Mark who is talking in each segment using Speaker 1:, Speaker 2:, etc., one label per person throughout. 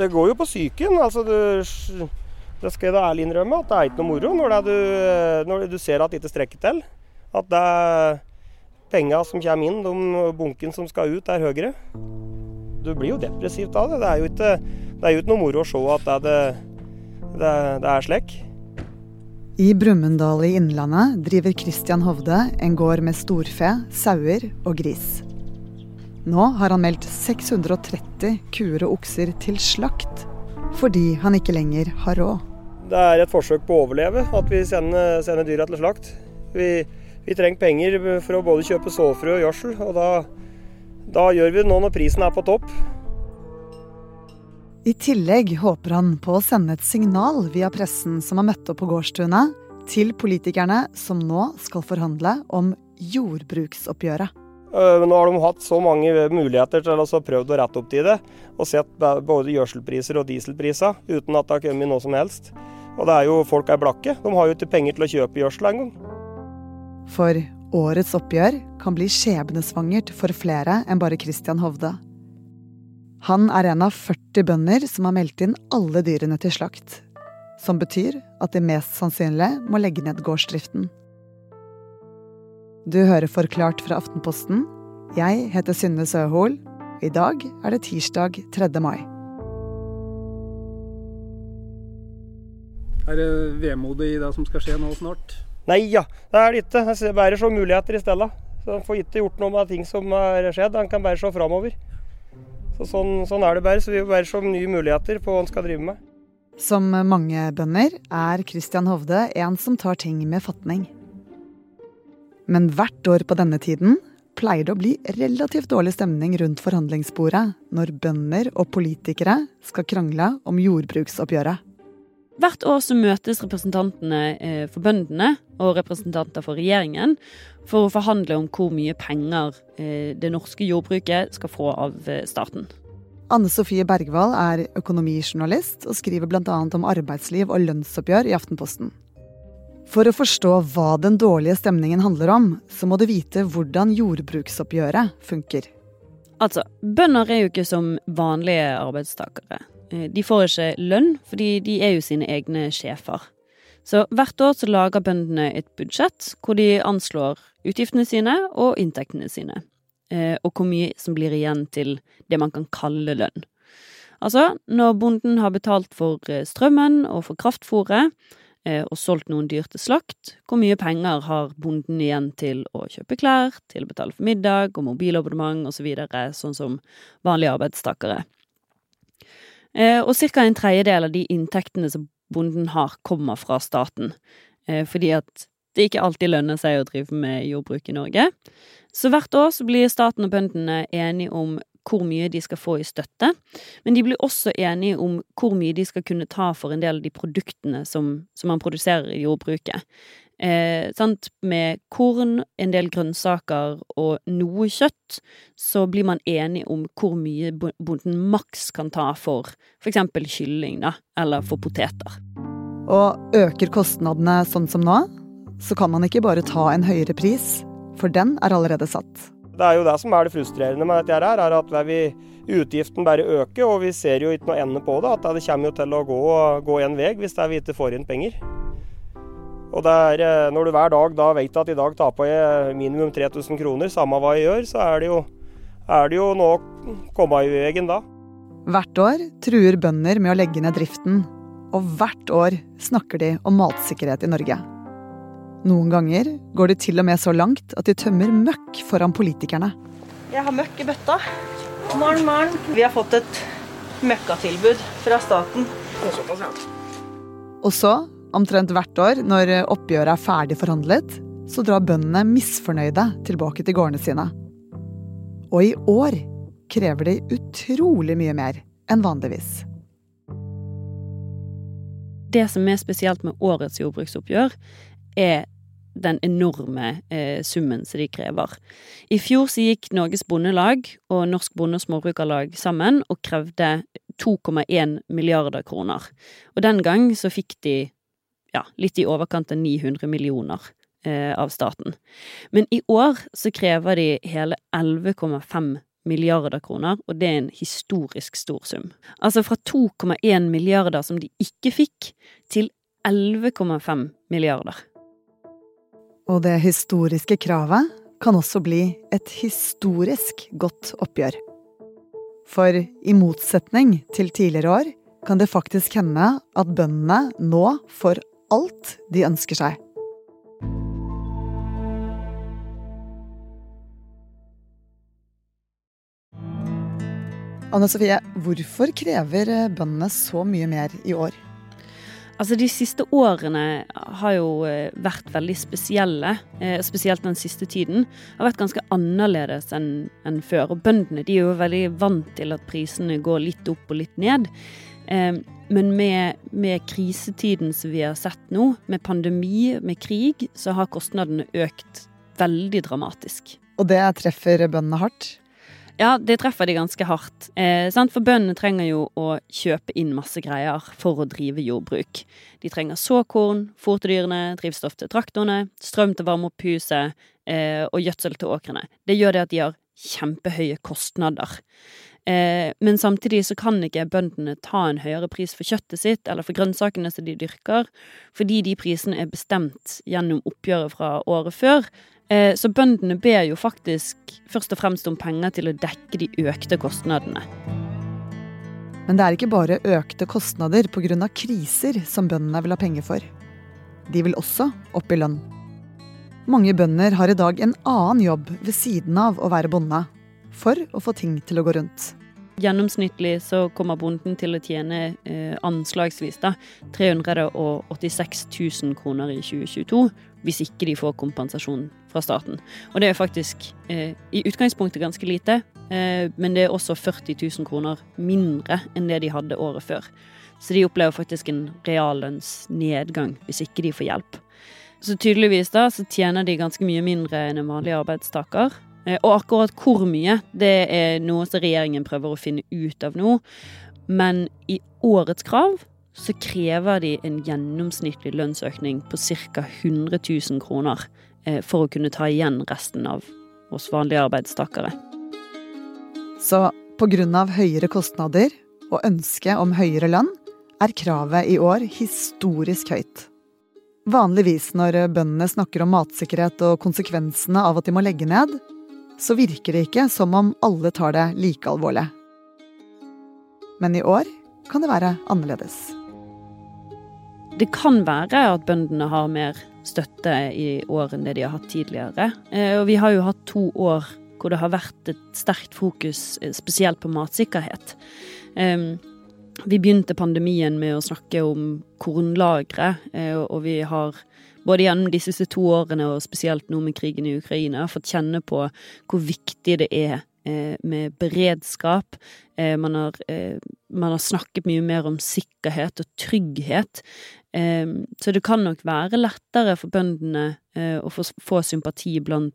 Speaker 1: det går jo på psyken. Altså, du, det skal jeg da ærlig innrømme at det er ikke noe moro når, du, når du ser at det ikke strekker til. At det er penga som kommer inn, de bunken som skal ut, er høyere. Du blir jo depressivt av det. Det er jo ikke, det er jo ikke noe moro å se at det, det, det er slik.
Speaker 2: I Brumunddal i Innlandet driver Christian Hovde en gård med storfe, sauer og gris. Nå har han meldt 630 kuer og okser til slakt, fordi han ikke lenger har råd.
Speaker 1: Det er et forsøk på å overleve at vi sender, sender dyra til slakt. Vi, vi, trenger penger for å både kjøpe såfrø og gjødsel, og da, da gjør vi det nå når prisen er på topp.
Speaker 2: I tillegg håper han på å sende et signal via pressen som har møtt opp på gårdstunet, til politikerne som nå skal forhandle om jordbruksoppgjøret.
Speaker 1: Øh, nå har de hatt så mange muligheter til å prøve å rette opp til det, og sett både gjødselpriser og dieselpriser uten at det har kommet noe som helst. Og det er jo, folk er blakke. De har jo ikke penger til å kjøpe gjødsel engang.
Speaker 2: For årets oppgjør kan bli skjebnesvangert for flere enn bare Christian Hovde. Han er en av 40 bønder som har meldt inn alle dyrene til slakt. Som betyr at de mest sannsynlig må legge ned gårdsdriften. Du hører Forklart fra Aftenposten. Jeg heter Synne Søhol. I dag er det tirsdag 3. mai.
Speaker 3: Er det vemodig i det som skal skje nå snart?
Speaker 1: Nei ja, det er det ikke. Jeg bare så muligheter i stedet. Så får ikke gjort noe med ting som har skjedd, han kan bare se framover. Så sånn, sånn, er det bare. Så vi bare se nye muligheter på hva han skal drive med.
Speaker 2: Som mange bønder er Christian Hovde en som tar ting med fatning. Men hvert år på denne tiden pleier det å bli relativt dårlig stemning rundt forhandlingsbordet når bønder og politikere skal krangle om jordbruksoppgjøret.
Speaker 4: Hvert år så møtes representantene eh, for bøndene og representanter for regjeringen for å forhandle om hvor mye penger eh, det norske jordbruket skal få av eh, staten.
Speaker 2: Anne Sofie Bergwall er økonomijournalist og skriver bl.a. om arbeidsliv og lønnsoppgjør i Aftenposten. For å forstå hva den dårlige stemningen handler om, så må du vite hvordan jordbruksoppgjøret funker.
Speaker 4: Altså, bønder er jo ikke som vanlige arbeidstakere. Eh, de får ikke lønn, fordi de er jo sine egne sjefer. Så hvert år så lager bøndene et budsjett hvor de anslår utgiftene sine og inntektene sine. Eh, og hvor mye som blir igjen til det man kan kalle lønn. Altså, når bonden har betalt for eh, strømmen og for kraftfôret, og solgt noen dyr til slakt, hvor mye penger har bonden igjen til å kjøpe klær, til å betale for middag og mobilabonnement osv., så videre, sånn som vanlige arbeidstakere. Eh, og ca. en tredjedel av de inntektene som bonden har, kommer fra staten. Eh, fordi at det ikke alltid lønner seg å drive med jordbruk i Norge. Så hvert år så blir staten og bøndene enige om hvor mye de skal få i støtte, men de blir også enige om hvor mye de skal kunne ta for en del av de produktene som, som man produserer i jordbruket. Eh, med korn, en del grønnsaker og noe kjøtt, så blir man enig om hvor mye bonden maks kan ta for f.eks. kylling, da, eller for poteter.
Speaker 2: Og øker kostnadene sånn som nå, så kan man ikke bare ta en høyere pris, for den er allerede satt.
Speaker 1: Det er jo det som er det frustrerende med dette her, er at vi, utgiften bare øker, og vi ser jo ikke noe ende på det. At det kommer jo til å gå, gå en vei hvis vi ikke får inn penger. Og er, eh, når du hver dag da vet at i dag taper jeg minimum 3000 kroner, samme hva jeg gjør, så er det jo, er det jo noe å komme i veien da.
Speaker 2: Hvert år truer bønder med å legge ned driften. Og hvert år snakker de om matsikkerhet i Norge. Noen ganger går det til og med så langt at de tømmer møkk foran politikerne.
Speaker 5: Jeg har møkk i bøtta. Morgen, morgen. Vi har fått et møkkatilbud fra staten.
Speaker 2: Og så Omtrent hvert år når oppgjøret er ferdig forhandlet, så drar bøndene misfornøyde tilbake til gårdene sine. Og i år krever de utrolig mye mer enn vanligvis.
Speaker 4: Det som er spesielt med årets jordbruksoppgjør, er den enorme eh, summen som de krever. I fjor så gikk Norges Bondelag og Norsk Bonde- og Småbrukarlag sammen og krevde 2,1 milliarder kroner. Og den gang så fikk de ja, litt i overkant av 900 millioner eh, av staten. Men i år så krever de hele 11,5 milliarder kroner, og det er en historisk stor sum. Altså fra 2,1 milliarder som de ikke fikk, til 11,5 milliarder.
Speaker 2: Og det historiske kravet kan også bli et historisk godt oppgjør. For i motsetning til tidligere år kan det faktisk hende at bøndene nå får alt de ønsker seg. Anne Sofie, hvorfor krever bøndene så mye mer i år?
Speaker 4: Altså De siste årene har jo eh, vært veldig spesielle, eh, spesielt den siste tiden. Har vært ganske annerledes enn en før. Og bøndene de er jo veldig vant til at prisene går litt opp og litt ned. Men med, med krisetiden som vi har sett nå, med pandemi, med krig, så har kostnadene økt veldig dramatisk.
Speaker 2: Og det treffer bøndene hardt?
Speaker 4: Ja, det treffer de ganske hardt. Eh, for bøndene trenger jo å kjøpe inn masse greier for å drive jordbruk. De trenger såkorn, fôr til dyrene, drivstoff til traktorene, strøm til å varme opp huset eh, og gjødsel til åkrene. Det gjør det at de har kjempehøye kostnader. Eh, men samtidig så kan ikke bøndene ta en høyere pris for kjøttet sitt eller for grønnsakene som de dyrker, fordi de prisene er bestemt gjennom oppgjøret fra året før, så bøndene ber jo faktisk først og fremst om penger til å dekke de økte kostnadene.
Speaker 2: Men det er ikke bare økte kostnader pga. kriser som bøndene vil ha penger for. De vil også opp i lønn. Mange bønder har i dag en annen jobb ved siden av å være bonde, for å få ting til å gå rundt.
Speaker 4: Gjennomsnittlig så kommer bonden til å tjene eh, anslagsvis da, 386 000 kroner i 2022, hvis ikke de får kompensasjon fra staten. Og det er faktisk eh, i utgangspunktet ganske lite, eh, men det er også 40 000 kroner mindre enn det de hadde året før. Så de opplever faktisk en reallønnsnedgang hvis ikke de får hjelp. Så tydeligvis da så tjener de ganske mye mindre enn en vanlig arbeidstaker. Eh, og akkurat hvor mye, det er noe som regjeringen prøver å finne ut av nå. Men i årets krav så krever de en gjennomsnittlig lønnsøkning på ca. 100 000 kroner eh, for å kunne ta igjen resten av oss vanlige arbeidstakere.
Speaker 2: Så pga. høyere kostnader og ønske om høyere lønn, er kravet i år historisk høyt. Vanligvis når bøndene snakker om matsikkerhet og konsekvensene av at de må legge ned, så virker det ikke som om alle tar det like alvorlig. Men i år kan det være annerledes.
Speaker 4: Det kan være at bøndene har mer støtte i år enn det de har hatt tidligere. Eh, og vi har jo hatt to år hvor det har vært et sterkt fokus eh, spesielt på matsikkerhet. Vi begynte pandemien med å snakke om kornlagre, eh, og vi har både gjennom de siste to årene og spesielt nå med krigen i Ukraina fått kjenne på hvor viktig det er Eh, med beredskap. Eh, man har, eh, man har, snakket mye mer om sikkerhet og trygghet. Så det kan nok være lettere for bøndene å få, sympati blant,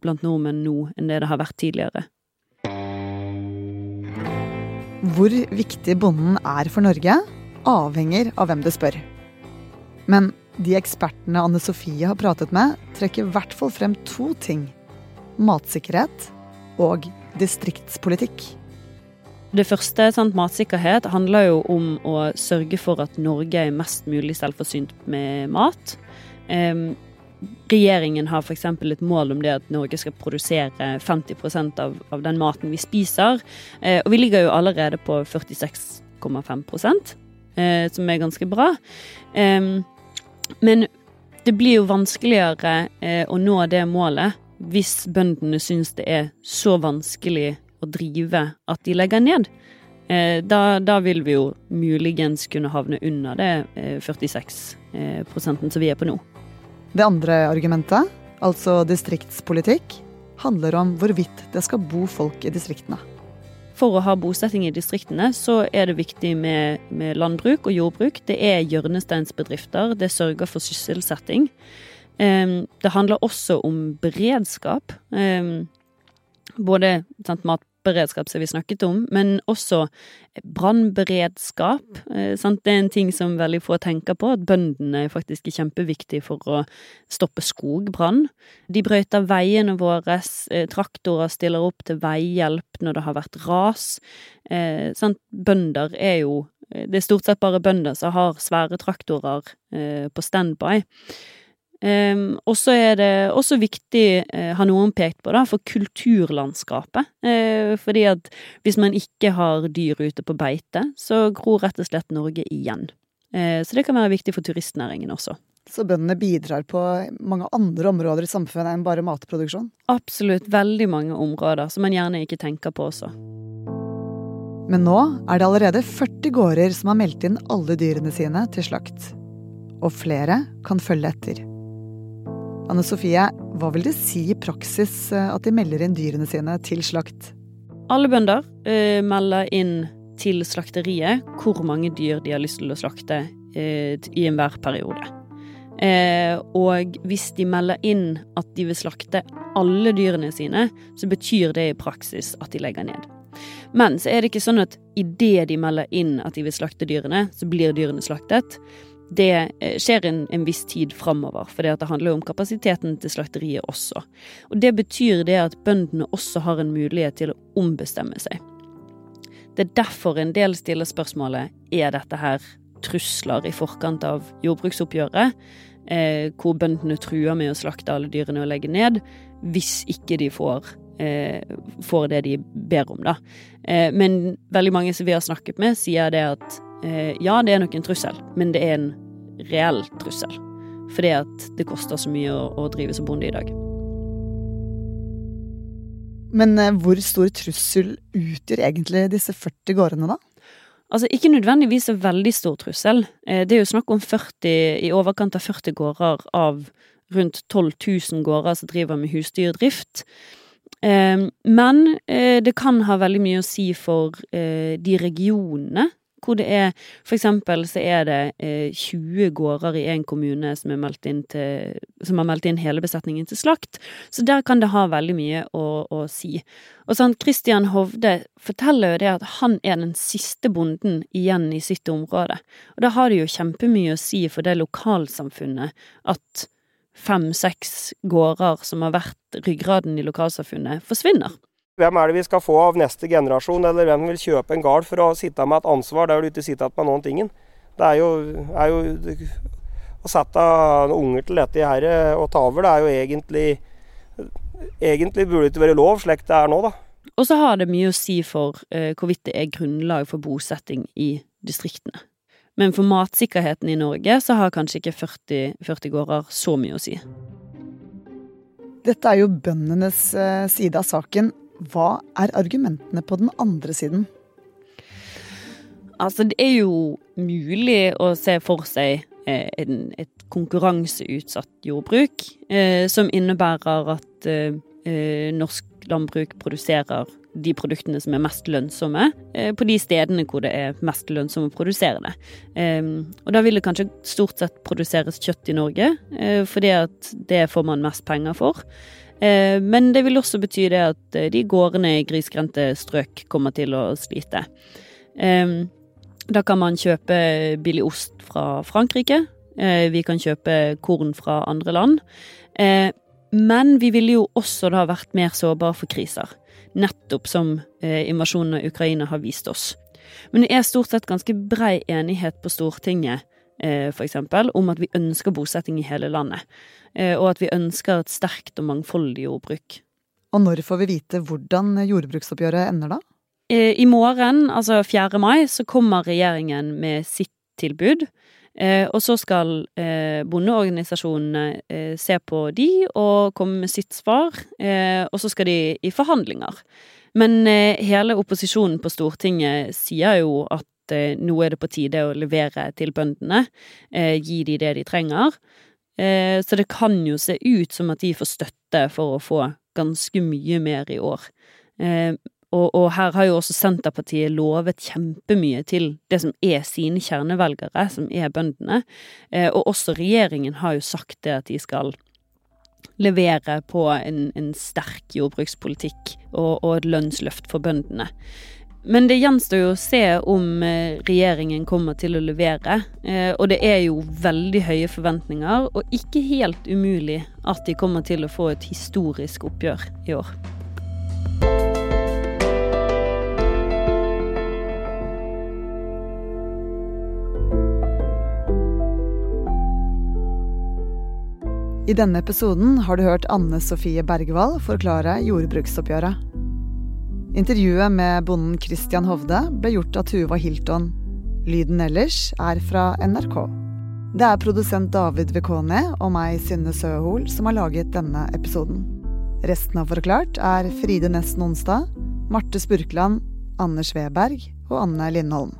Speaker 4: blant nordmenn nå enn det det har vært tidligere.
Speaker 2: Hvor viktig bonden er for Norge, avhenger av hvem du spør. Men de ekspertene Anne Sofie har pratet med, trekker i hvert fall frem to ting. Matsikkerhet og distriktspolitikk.
Speaker 4: Det første, sant, matsikkerhet, handler jo om å sørge for at Norge er mest mulig selvforsynt med mat. Um, regjeringen har f.eks. et mål om det at Norge skal produsere 50 av, av den maten vi spiser. Eh, og vi ligger jo allerede på 46,5 eh, som er ganske bra. Um, men det blir jo vanskeligere uh, å nå det målet hvis bøndene syns det er så vanskelig å drive at de legger ned. Eh, da, da, vil vi jo muligens kunne havne under det 46 eh, eh, prosenten som vi er på nå.
Speaker 2: Det andre argumentet, altså distriktspolitikk, handler om hvorvidt det skal bo folk i distriktene.
Speaker 4: For å ha bosetting i distriktene, så er det viktig med, med landbruk og jordbruk. Det er hjørnesteinsbedrifter. Det sørger for sysselsetting. Det handler også om beredskap. Både sant, matberedskap som vi snakket om, men også brannberedskap. Eh, det er en ting som veldig få tenker på, at bøndene faktisk er kjempeviktige for å stoppe skogbrann. De brøyter veiene våre, eh, traktorer stiller opp til veihjelp når det har vært ras. Eh, Bønder er jo Det er stort sett bare bønder som har svære traktorer på standby. Um, og så er det også viktig, uh, har noen pekt på, da, for kulturlandskapet. Uh, fordi at hvis man ikke har dyr ute på beite, så gror rett og slett Norge igjen. Uh, så det kan være viktig for turistnæringen også.
Speaker 2: Så bøndene bidrar på mange andre områder i samfunnet enn bare matproduksjon?
Speaker 4: Absolutt. Veldig mange områder som man gjerne ikke tenker på også.
Speaker 2: Men nå er det allerede 40 gårder som har meldt inn alle dyrene sine til slakt. Og flere kan følge etter. Anne Sofie, hva vil det si i praksis eh, at de melder inn dyrene sine til slakt?
Speaker 4: Alle bønder eh, melder inn til slakteriet hvor mange dyr de har lyst til å slakte eh, i enhver periode. Eh, og hvis de melder inn at de vil slakte alle dyrene sine, så betyr det i praksis at de legger ned. Men så er det ikke sånn at idet de melder inn at de vil slakte dyrene, så blir dyrene slaktet det eh, skjer en, en viss tid framover, for det handler om kapasiteten til slakteriet også. Og Det betyr det at bøndene også har en mulighet til å ombestemme seg. Det er derfor en del stiller spørsmålet er dette her trusler i forkant av jordbruksoppgjøret, eh, hvor bøndene truer med å slakte alle dyrene og legge ned, hvis ikke de får, eh, får det de ber om, da. Eh, men veldig mange som vi har snakket med, sier det at ja, det er nok en trussel, men det er en reell trussel. Fordi at det koster så mye å, å drive som bonde i dag.
Speaker 2: Men eh, hvor stor trussel utgjør egentlig disse 40 gårdene, da?
Speaker 4: Altså, Ikke nødvendigvis en veldig stor trussel. Eh, det er jo snakk om 40, i overkant av 40 gårder av rundt 12 000 gårder som driver med husdyrdrift. Eh, men det kan ha veldig mye å si for de regionene hvor det er For eksempel så er det eh, 20 gårder i en kommune som, til, som, har meldt inn hele besetningen til slakt. Så der kan det ha veldig mye å, å si. Og sånn, Christian Hovde forteller jo det at han er den siste bonden igjen i sitt område. Og da har det jo kjempemye å si for det lokalsamfunnet at fem-seks gårder som har vært ryggraden i lokalsamfunnet, forsvinner.
Speaker 1: Hvem er det vi skal få av neste generasjon, eller hvem vil kjøpe en gard for å sitte med et ansvar der du ikke sitter igjen med noen ting? Det er jo, er jo Å sette unger til dette her og ta over, det er jo egentlig Egentlig burde det ikke være lov, slik det er nå, da.
Speaker 4: Og så har det mye å si for uh, hvorvidt det er grunnlag for bosetting i distriktene. Men for matsikkerheten i Norge så har kanskje ikke 40, 40 gårder så mye å si.
Speaker 2: Dette er jo bøndenes uh, side av saken. Hva er argumentene på den andre siden?
Speaker 4: Altså, det er jo mulig å se for seg eh, en, et konkurranseutsatt jordbruk, eh, som innebærer at eh, eh norsk landbruk produserer de produktene som er mest lønnsomme, eh, på de stedene hvor det er mest lønnsomt å produsere det. Ehm, og da vil det kanskje stort sett produseres kjøtt i Norge, eh, fordi at det får man mest penger for. Eh, men det vil også bety det at eh, de gårdene i grisgrendte strøk kommer til å slite. Da kan man kjøpe billig ost fra Frankrike. Eh, vi kan kjøpe korn fra andre land. Men vi ville jo også da vært mer sårbare for kriser. Nettopp som invasjonen av Ukraina har vist oss. Men det er stort sett ganske brei enighet på Stortinget f.eks. om at vi ønsker bosetting i hele landet. Eh, og at vi ønsker et sterkt og mangfoldig jordbruk.
Speaker 2: Og når får vi vite hvordan jordbruksoppgjøret ender, da?
Speaker 4: Eh, I morgen, altså 4. mai, så kommer regjeringen med sitt tilbud. Eh, og så skal bondeorganisasjonene se på de og komme med sitt svar. og så skal de i forhandlinger. Men hele opposisjonen på Stortinget sier jo at nå er det på tide å levere til bøndene. gi de det de trenger. Eh, så det kan jo se ut som at de får støtte for å få ganske mye mer i år. Eh, og, og, her har jo også Senterpartiet lovet kjempemye til det som er sine kjernevelgere, som er bøndene. Eh, og også regjeringen har jo sagt det at de skal levere på en, en sterk jordbrukspolitikk og, og et lønnsløft for bøndene. Men det gjenstår jo å se om eh, regjeringen kommer til å levere. Eh, og det er jo veldig høye forventninger, og ikke helt umulig at de kommer til å få et historisk oppgjør i år.
Speaker 2: I denne episoden har du hørt Anne Sofie Bergwall forklare jordbruksoppgjøret. Intervjuet med bonden Christian Hovde ble gjort av Tuva Hilton. Lyden ellers er fra NRK. Det er produsent David Vekone og meg, Synne Søhol, som har laget denne episoden. Resten av Forklart er Fride Nesten Onsdag, Marte Spurkland, Anders Weberg og Anne Lindholm.